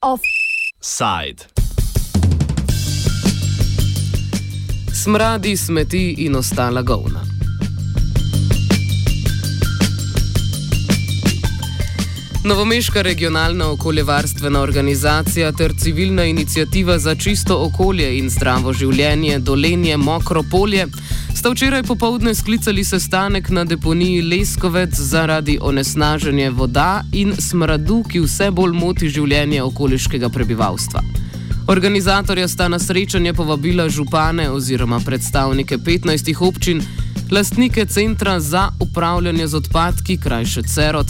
Offside. Smradi, smeti in ostala govna. Novomeška regionalna okoljevarstvena organizacija ter civilna inicijativa za čisto okolje in zdravo življenje Dolenje Mokro polje sta včeraj popovdne sklicali sestanek na deponiji Leskovec zaradi onesnaženja voda in smradu, ki vse bolj moti življenje okoliškega prebivalstva. Organizatorja sta na srečanje povabila župane oziroma predstavnike 15 občin, lastnike Centra za upravljanje z odpadki, krajše CEROT,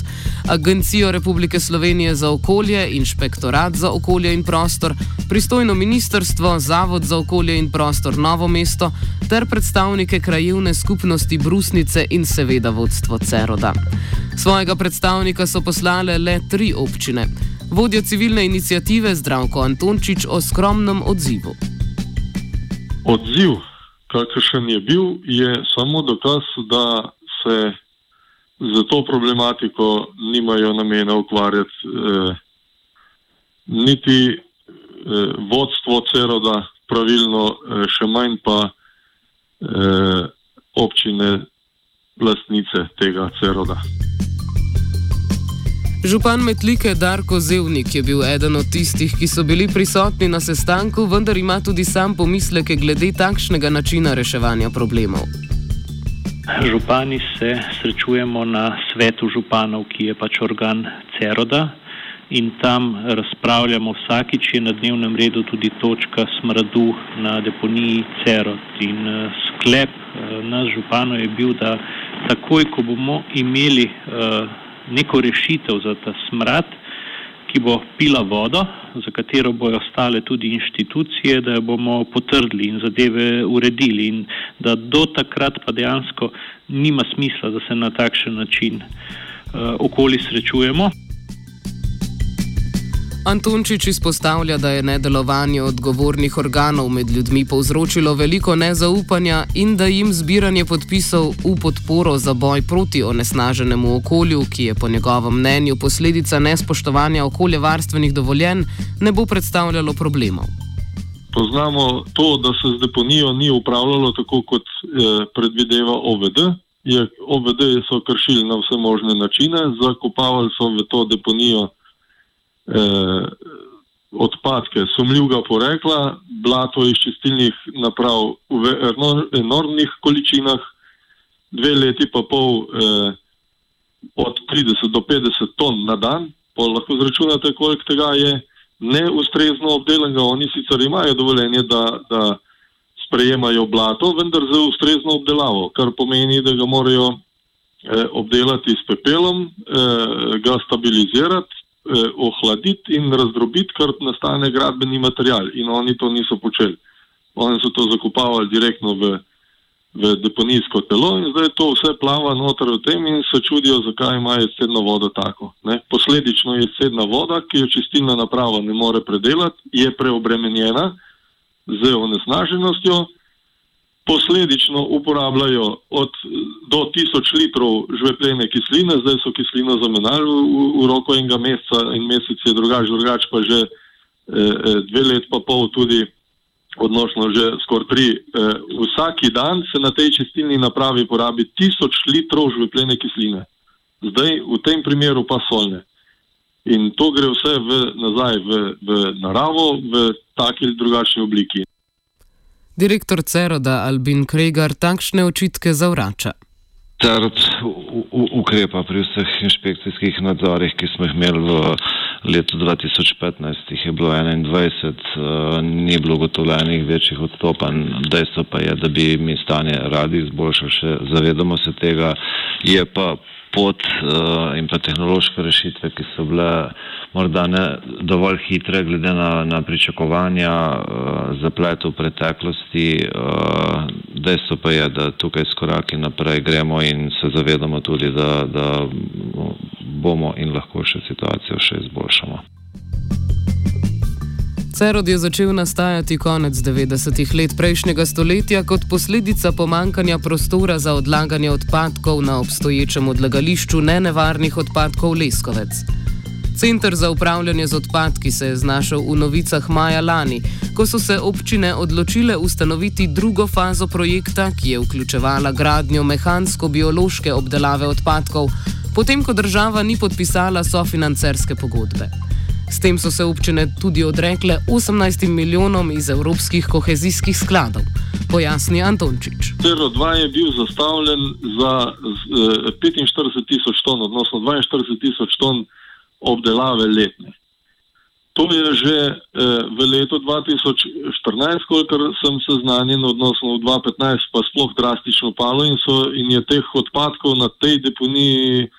Agencijo Republike Slovenije za okolje, Inšpektorat za okolje in prostor, pristojno ministrstvo, Zavod za okolje in prostor Novo mesto ter predstavnike krajevne skupnosti Brusnice in seveda vodstvo CERODA. Svojega predstavnika so poslale le tri občine. Vodja civilne inicijative Zdravko Antončič o skromnem odzivu. Odziv kakršen je bil, je samo dokaz, da se za to problematiko nimajo namena ukvarjati eh, niti eh, vodstvo CERODA pravilno, eh, še manj pa eh, občine lastnice tega CERODA. Župan Metlike Darko Zevnik je bil eden od tistih, ki so bili prisotni na sestanku, vendar ima tudi sam pomisleke glede takšnega načina reševanja problemov. Župani se srečujemo na svetu županov, ki je pač organ CERODA in tam razpravljamo vsakič je na dnevnem redu tudi točka smradu na deponiji CEROD. In eh, sklep eh, nas županov je bil, da takoj, ko bomo imeli uh, neko rešitev za ta smrad, ki bo pila vodo, za katero bojo stale tudi inštitucije, da jo bomo potrdili in zadeve uredili in da do takrat pa dejansko nima smisla, da se na takšen način uh, okoli srečujemo. Antončič izpostavlja, da je nedelovanje odgovornih organov med ljudmi povzročilo veliko nezaupanja in da jim zbiranje podpisov v podporo za boj proti onesnaženemu okolju, ki je po njegovem mnenju posledica nespoštovanja okoljevarstvenih dovoljenj, ne bo predstavljalo problemov. Poznamo to, da se z deponijo ni upravljalo tako, kot eh, predvideva OVD. Je, OVD so kršili na vse možne načine, zakopavali so v to deponijo eh, odpadke sumljivega porekla, blato iz čistilnih naprav v enormnih količinah, dve leti pa pol eh, od 30 do 50 ton na dan, pa lahko zračunate, koliko tega je neustrezno obdelanega. Oni sicer imajo dovoljenje, da, da sprejemajo blato, vendar za ustrezno obdelavo, kar pomeni, da ga morajo eh, obdelati s pepelom, eh, ga stabilizirati, eh, ohladiti in razdrobiti, kar nastane gradbeni material. In oni to niso počeli. Oni so to zakopavali direktno v, v deponijsko telo in zdaj to vse plava noter v tem in se čudijo, zakaj ima jedcedna voda tako. Ne? Posledično jedcedna voda, ki jo čistilna naprava ne more predelati, je preobremenjena z onesnaženostjo posledično uporabljajo od do 1000 litrov žvepljene kisline, zdaj so kislino zamenjali v, v roko enega meseca in mesec je drugač, drugač pa že eh, eh, dve let pa pol tudi odnosno že skoraj tri. Eh, vsaki dan se na tej čistilni napravi porabi 1000 litrov žvepljene kisline. Zdaj v tem primeru pa solne. In to gre vse v, nazaj v, v naravo v taki ali drugačni obliki. Direktor Ceroda Albin Kregar takšne očitke zavrača. Cerod ukrepa pri vseh inšpekcijskih nadzorih, ki smo jih imeli v letu 2015, jih je bilo 21, eh, ni bilo ugotovljenih večjih odstopanj. Dejstvo pa je, da bi mi stanje radi izboljšali, še zavedamo se tega. Je pa pot uh, in pa tehnološke rešitve, ki so bile morda ne dovolj hitre glede na, na pričakovanja uh, zapletov v preteklosti. Uh, dejstvo pa je, da tukaj s koraki naprej gremo in se zavedamo tudi, da, da bomo in lahko še situacijo še izboljšamo. Cerod je začel nastajati konec 90-ih let prejšnjega stoletja kot posledica pomankanja prostora za odlaganje odpadkov na obstoječem odlagališču nenevarnih odpadkov Leskovec. Center za upravljanje z odpadki se je znašel v novicah maja lani, ko so se občine odločile ustanoviti drugo fazo projekta, ki je vključevala gradnjo mehansko-biološke obdelave odpadkov, potem ko država ni podpisala sofinancerske pogodbe. S tem so se občine tudi odrekle 18 milijonom iz evropskih kohezijskih skladov, pojasni Antončič. Terro 2 je bil zastavljen za 45 tisoč ton, odnosno 42 tisoč ton obdelave letne. To je že eh, v letu 2014, kolikor sem seznanjen, odnosno v 2015 pa sploh drastično palo in, so, in je teh odpadkov na tej deponiji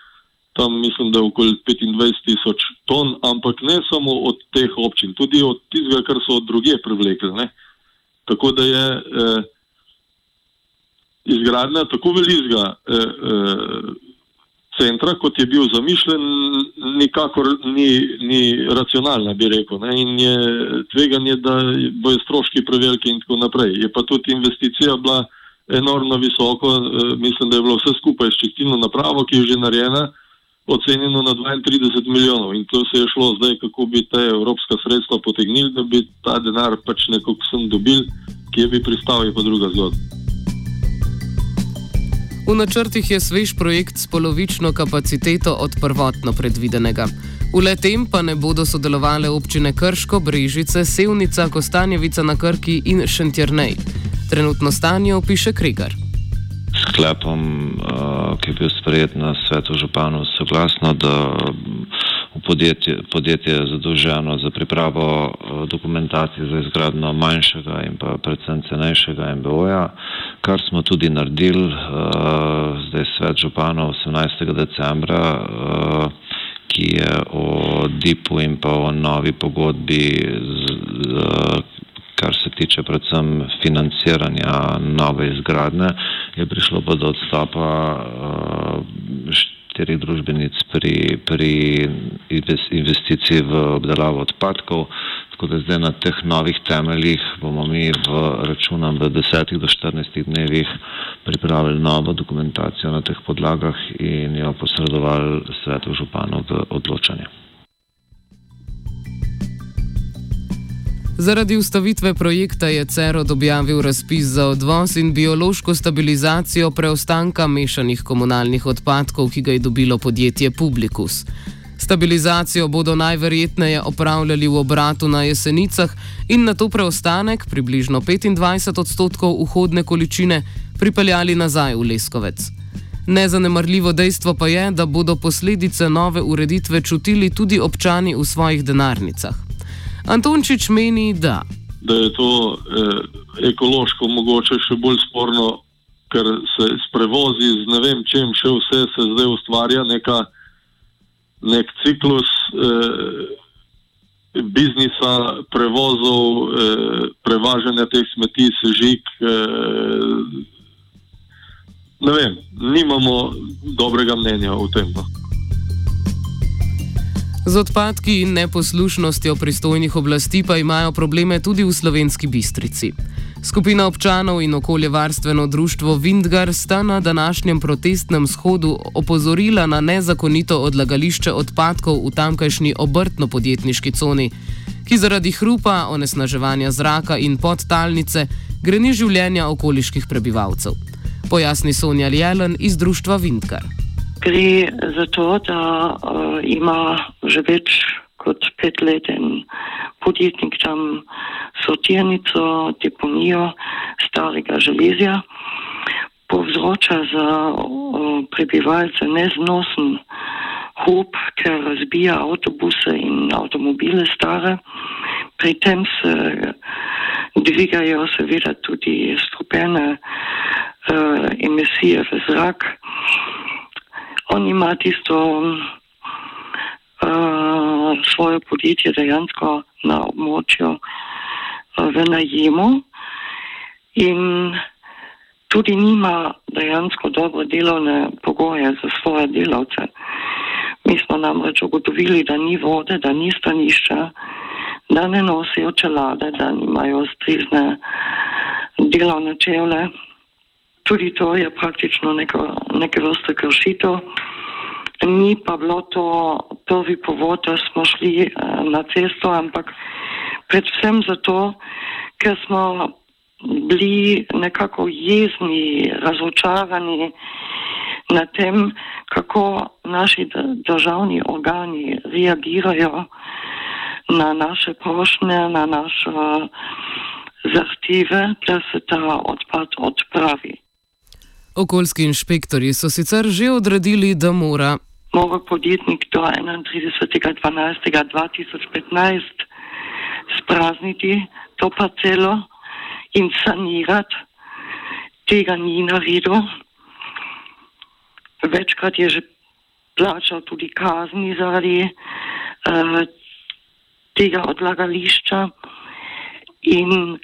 tam mislim, da je okoli 25 tisoč ton, ampak ne samo od teh občin, tudi od tistega, kar so od druge privlekli. Ne? Tako da je eh, izgradnja tako velikega eh, eh, centra, kot je bil zamišljen, nikakor ni, ni racionalna, bi rekel. Ne? In je tveganje, da bojo stroški preveliki in tako naprej. Je pa tudi investicija bila enormno visoko, eh, mislim, da je bilo vse skupaj s čistilno napravo, ki je že narejena ocenjeno na 32 milijonov in to se je šlo zdaj, kako bi te evropska sredstva potegnili, da bi ta denar pač nekako sem dobil, kje bi pristal, je pa druga zgodba. V načrtih je svež projekt s polovično kapaciteto od prvotno predvidenega. V letem pa ne bodo sodelovali občine Krško, Brežice, Sevnica, Kostanjevica na Krki in Šentjernej. Trenutno stanje opiše Krigar sklepom, uh, ki je bil sprejet na svetu županov, soglasno, da podjetje, podjetje je zadolženo za pripravo uh, dokumentacije za izgradno manjšega in pa predvsem cenejšega MBO-ja, kar smo tudi naredili. Uh, zdaj svet županov 18. decembra. Uh, ki je o DIP-u in pa o novi pogodbi, z, z, kar se tiče predvsem financiranja nove izgradne, je prišlo pa do odstopa uh, štirih družbenic pri, pri investiciji v obdelavo odpadkov. Tako da zdaj na teh novih temeljih bomo mi v računam v 10 do 14 dnevih pripravili novo dokumentacijo na teh podlagah in jo posredovali svetu županov v odločanje. Zaradi ustavitve projekta je Cerod objavil razpis za odvoz in biološko stabilizacijo preostanka mešanih komunalnih odpadkov, ki ga je dobilo podjetje Publikus. Stabilizacijo bodo najverjetneje opravljali v obratu na jesenicah in na to preostanek, približno 25 odstotkov vhodne količine, pripeljali nazaj v Leskovec. Nezanemarljivo dejstvo pa je, da bodo posledice nove ureditve čutili tudi občani v svojih denarnicah. Antončič meni, da. Da je to eh, ekološko mogoče še bolj sporno, ker se s prevozi, z ne vem čem še vse se zdaj ustvarja neka, nek ciklus eh, biznisa, prevozov, eh, prevažanja teh smeti, sežig. Eh, ne vem, nimamo dobrega mnenja o tem. No. Z odpadki in neposlušnostjo pristojnih oblasti pa imajo probleme tudi v slovenski bistrici. Skupina občanov in okoljevarstveno društvo Vindgar sta na današnjem protestnem shodu opozorila na nezakonito odlagališče odpadkov v tamkajšnji obrtno-podjetniški coni, ki zaradi hrupa, onesnaževanja zraka in podtalnice greni življenja okoliških prebivalcev. Pojasni Sonja Jelen iz društva Vindgar gre za to, da uh, ima že več kot pet let en podjetnik tam sortirnico, deponijo starega železja, povzroča za uh, prebivalce neznosen hop, ker razbija avtobuse in avtomobile stare. Pri tem se dvigajo seveda tudi strupene uh, emisije v zrak on ima tisto uh, svoje podjetje dejansko na območju uh, v najemu in tudi nima dejansko dobro delovne pogoje za svoje delavce. Mi smo namreč ugotovili, da ni vode, da ni stanišča, da ne nosijo čelade, da nimajo strizne delovne čevle. Tudi to je praktično neko, neke vrste kršitev. Ni pa bilo to prvi povod, da smo šli eh, na cesto, ampak predvsem zato, ker smo bili nekako jezni, razočarani na tem, kako naši državni organi reagirajo na naše prošnje, na naše zahteve, da se ta odpad odpravi. Okoljski inšpektori so sicer že odredili, da mora. Mora podjetnik do 31.12.2015 sprazniti to parcelo in sanirati. Tega ni naredil. Večkrat je že plačal tudi kazni zaradi uh, tega odlagališča. In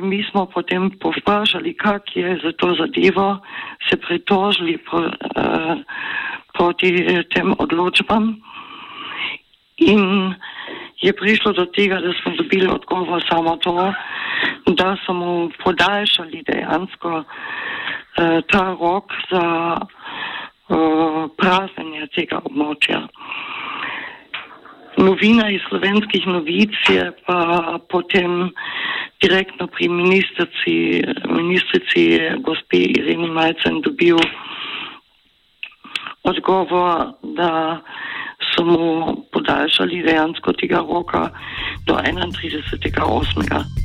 mi smo potem povprašali, kak je za to zadevo, se pritožili pro, uh, proti tem odločbam. In je prišlo do tega, da smo dobili odgovor samo to, da so mu podaljšali dejansko uh, ta rok za uh, praznjenje tega območja. Novina iz slovenskih novic je pa potem direktno pri ministrici, ministrici gospe Irini Majcen dobil odgovor, da so mu podaljšali dejansko tega roka do 31.8.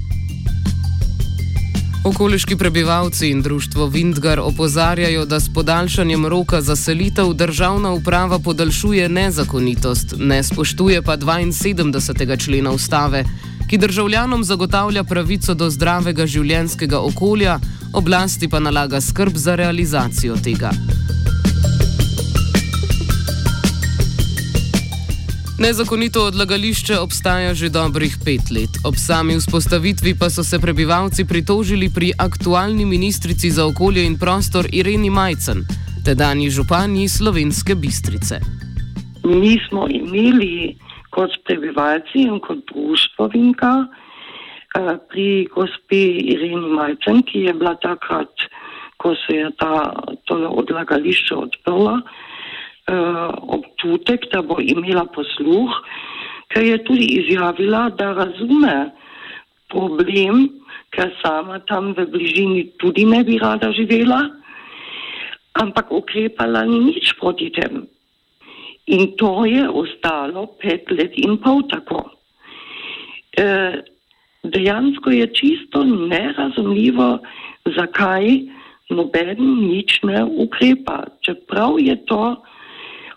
Okoliški prebivalci in društvo Vindgar opozarjajo, da s podaljšanjem roka za selitev državna uprava podaljšuje nezakonitost, ne spoštuje pa 72. člena ustave, ki državljanom zagotavlja pravico do zdravega življenjskega okolja, oblasti pa nalaga skrb za realizacijo tega. Nezakonito odlagališče obstaja že dobrih pet let. Ob sami vzpostavitvi pa so se prebivalci pritožili pri aktualni ministrici za okolje in prostor Ireni Majcen, tedajni županji Slovenske bistrice. Mi smo imeli kot prebivalci in kot društvo Vinka eh, pri gospe Ireni Majcen, ki je bila takrat, ko se je ta, to odlagališče odprlo občutek, da bo imela posluh, ker je tudi izjavila, da razume problem, ker sama tam v bližini tudi ne bi rada živela, ampak ukrepala ni nič proti tem. In to je ostalo pet let in pol tako. E, dejansko je čisto nerazumljivo, zakaj noben nič ne ukrepa. Čeprav je to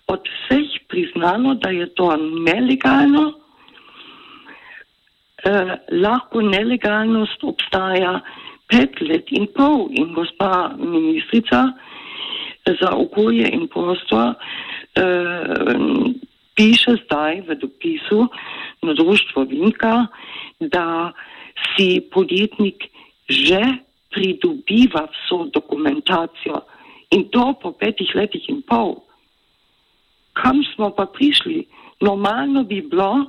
od vseh priznano, da je to nelegalno. Eh, lahko nelegalnost obstaja pet let in pol in gospa ministrica za okolje in prostor eh, piše zdaj v dopisu na društvo Vinka, da si podjetnik že pridobiva vso dokumentacijo in to po petih letih in pol kam smo pa prišli? Normalno bi bilo,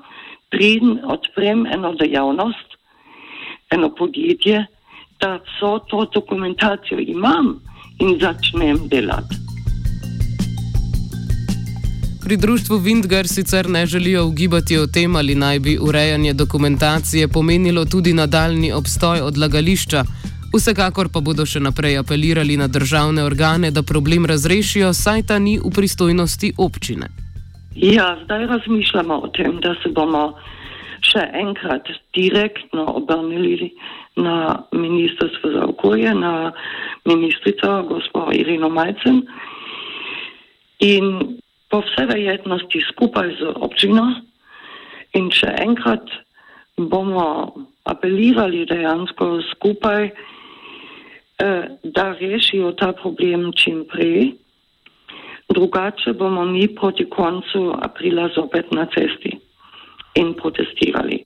preden odprem eno dejavnost, eno podjetje, da vso to dokumentacijo imam in začnem delati. Pri društvu Windgar sicer ne želijo ugibati o tem, ali naj bi urejanje dokumentacije pomenilo tudi nadaljni obstoj odlagališča. Vsekakor pa bodo še naprej apelirali na državne organe, da problem razrešijo, saj ta ni v pristojnosti občine. Ja, zdaj razmišljamo o tem, da se bomo še enkrat direktno obrnili na Ministrstvo za okolje, na ministrico gospod Irino Majcen in po vsej verjetnosti skupaj z občino in še enkrat bomo apelirali dejansko skupaj. Eh, da rešijo ta problem čim prej. Drugače bomo mi proti koncu aprila zopet na cesti in protestirali.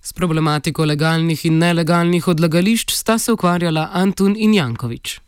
S problematiko legalnih in nelegalnih odlagališč sta se ukvarjala Antun in Jankovič.